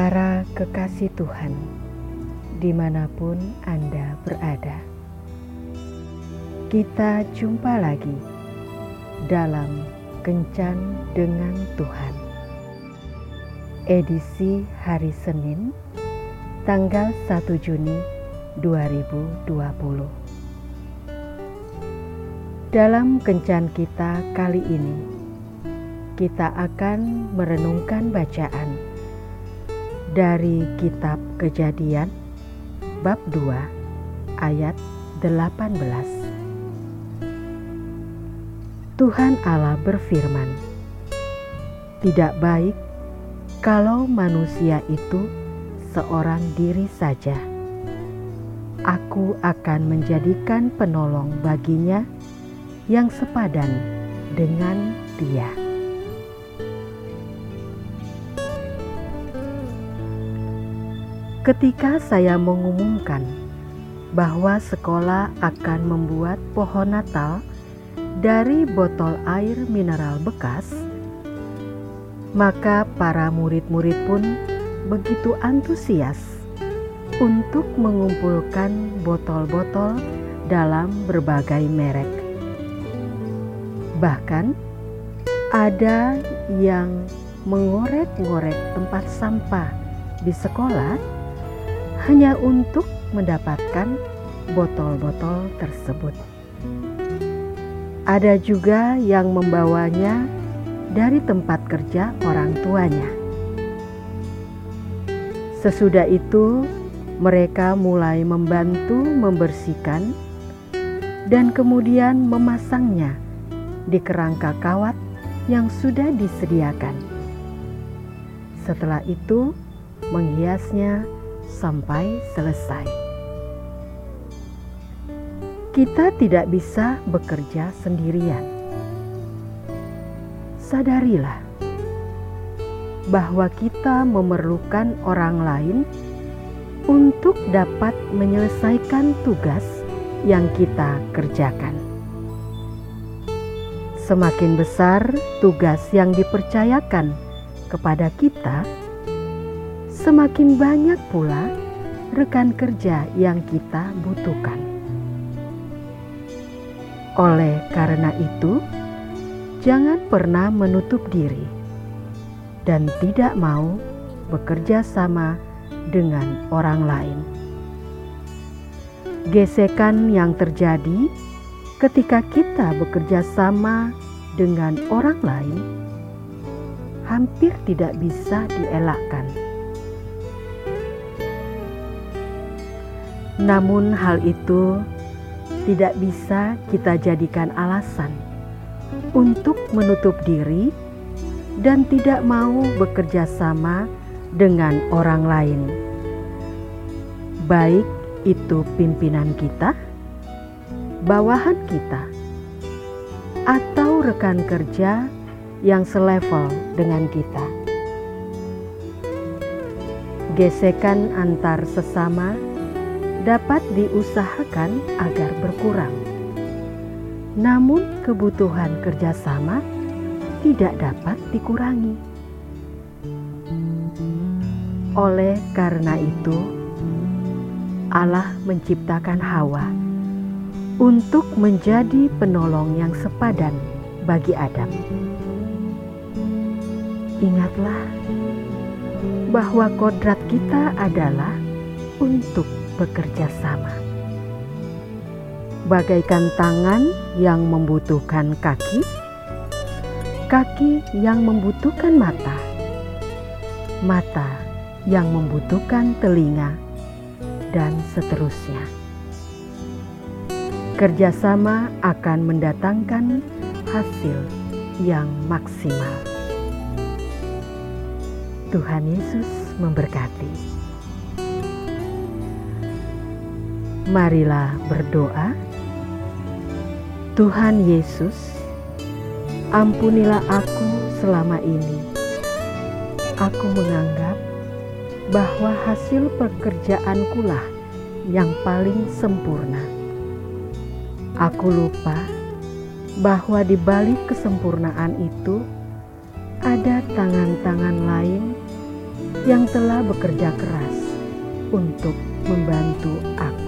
Para kekasih Tuhan, di mana pun Anda berada, kita jumpa lagi dalam Kencan dengan Tuhan. Edisi hari Senin, tanggal 1 Juni 2020. Dalam kencan kita kali ini, kita akan merenungkan bacaan dari kitab Kejadian bab 2 ayat 18. Tuhan Allah berfirman, "Tidak baik kalau manusia itu seorang diri saja. Aku akan menjadikan penolong baginya." yang sepadan dengan dia. Ketika saya mengumumkan bahwa sekolah akan membuat pohon Natal dari botol air mineral bekas, maka para murid-murid pun begitu antusias untuk mengumpulkan botol-botol dalam berbagai merek. Bahkan ada yang mengorek-ngorek tempat sampah di sekolah hanya untuk mendapatkan botol-botol tersebut. Ada juga yang membawanya dari tempat kerja orang tuanya. Sesudah itu, mereka mulai membantu membersihkan dan kemudian memasangnya di kerangka kawat yang sudah disediakan. Setelah itu, menghiasnya sampai selesai. Kita tidak bisa bekerja sendirian. Sadarilah bahwa kita memerlukan orang lain untuk dapat menyelesaikan tugas yang kita kerjakan. Semakin besar tugas yang dipercayakan kepada kita, semakin banyak pula rekan kerja yang kita butuhkan. Oleh karena itu, jangan pernah menutup diri dan tidak mau bekerja sama dengan orang lain. Gesekan yang terjadi ketika kita bekerja sama dengan orang lain, hampir tidak bisa dielakkan. Namun, hal itu tidak bisa kita jadikan alasan untuk menutup diri dan tidak mau bekerja sama dengan orang lain, baik itu pimpinan kita bawahan kita atau rekan kerja yang selevel dengan kita. Gesekan antar sesama dapat diusahakan agar berkurang. Namun kebutuhan kerjasama tidak dapat dikurangi. Oleh karena itu, Allah menciptakan Hawa untuk menjadi penolong yang sepadan bagi Adam. Ingatlah bahwa kodrat kita adalah untuk bekerja sama. Bagaikan tangan yang membutuhkan kaki, kaki yang membutuhkan mata, mata yang membutuhkan telinga, dan seterusnya kerjasama akan mendatangkan hasil yang maksimal. Tuhan Yesus memberkati. Marilah berdoa. Tuhan Yesus, ampunilah aku selama ini. Aku menganggap bahwa hasil pekerjaankulah yang paling sempurna Aku lupa bahwa di balik kesempurnaan itu ada tangan-tangan lain yang telah bekerja keras untuk membantu aku.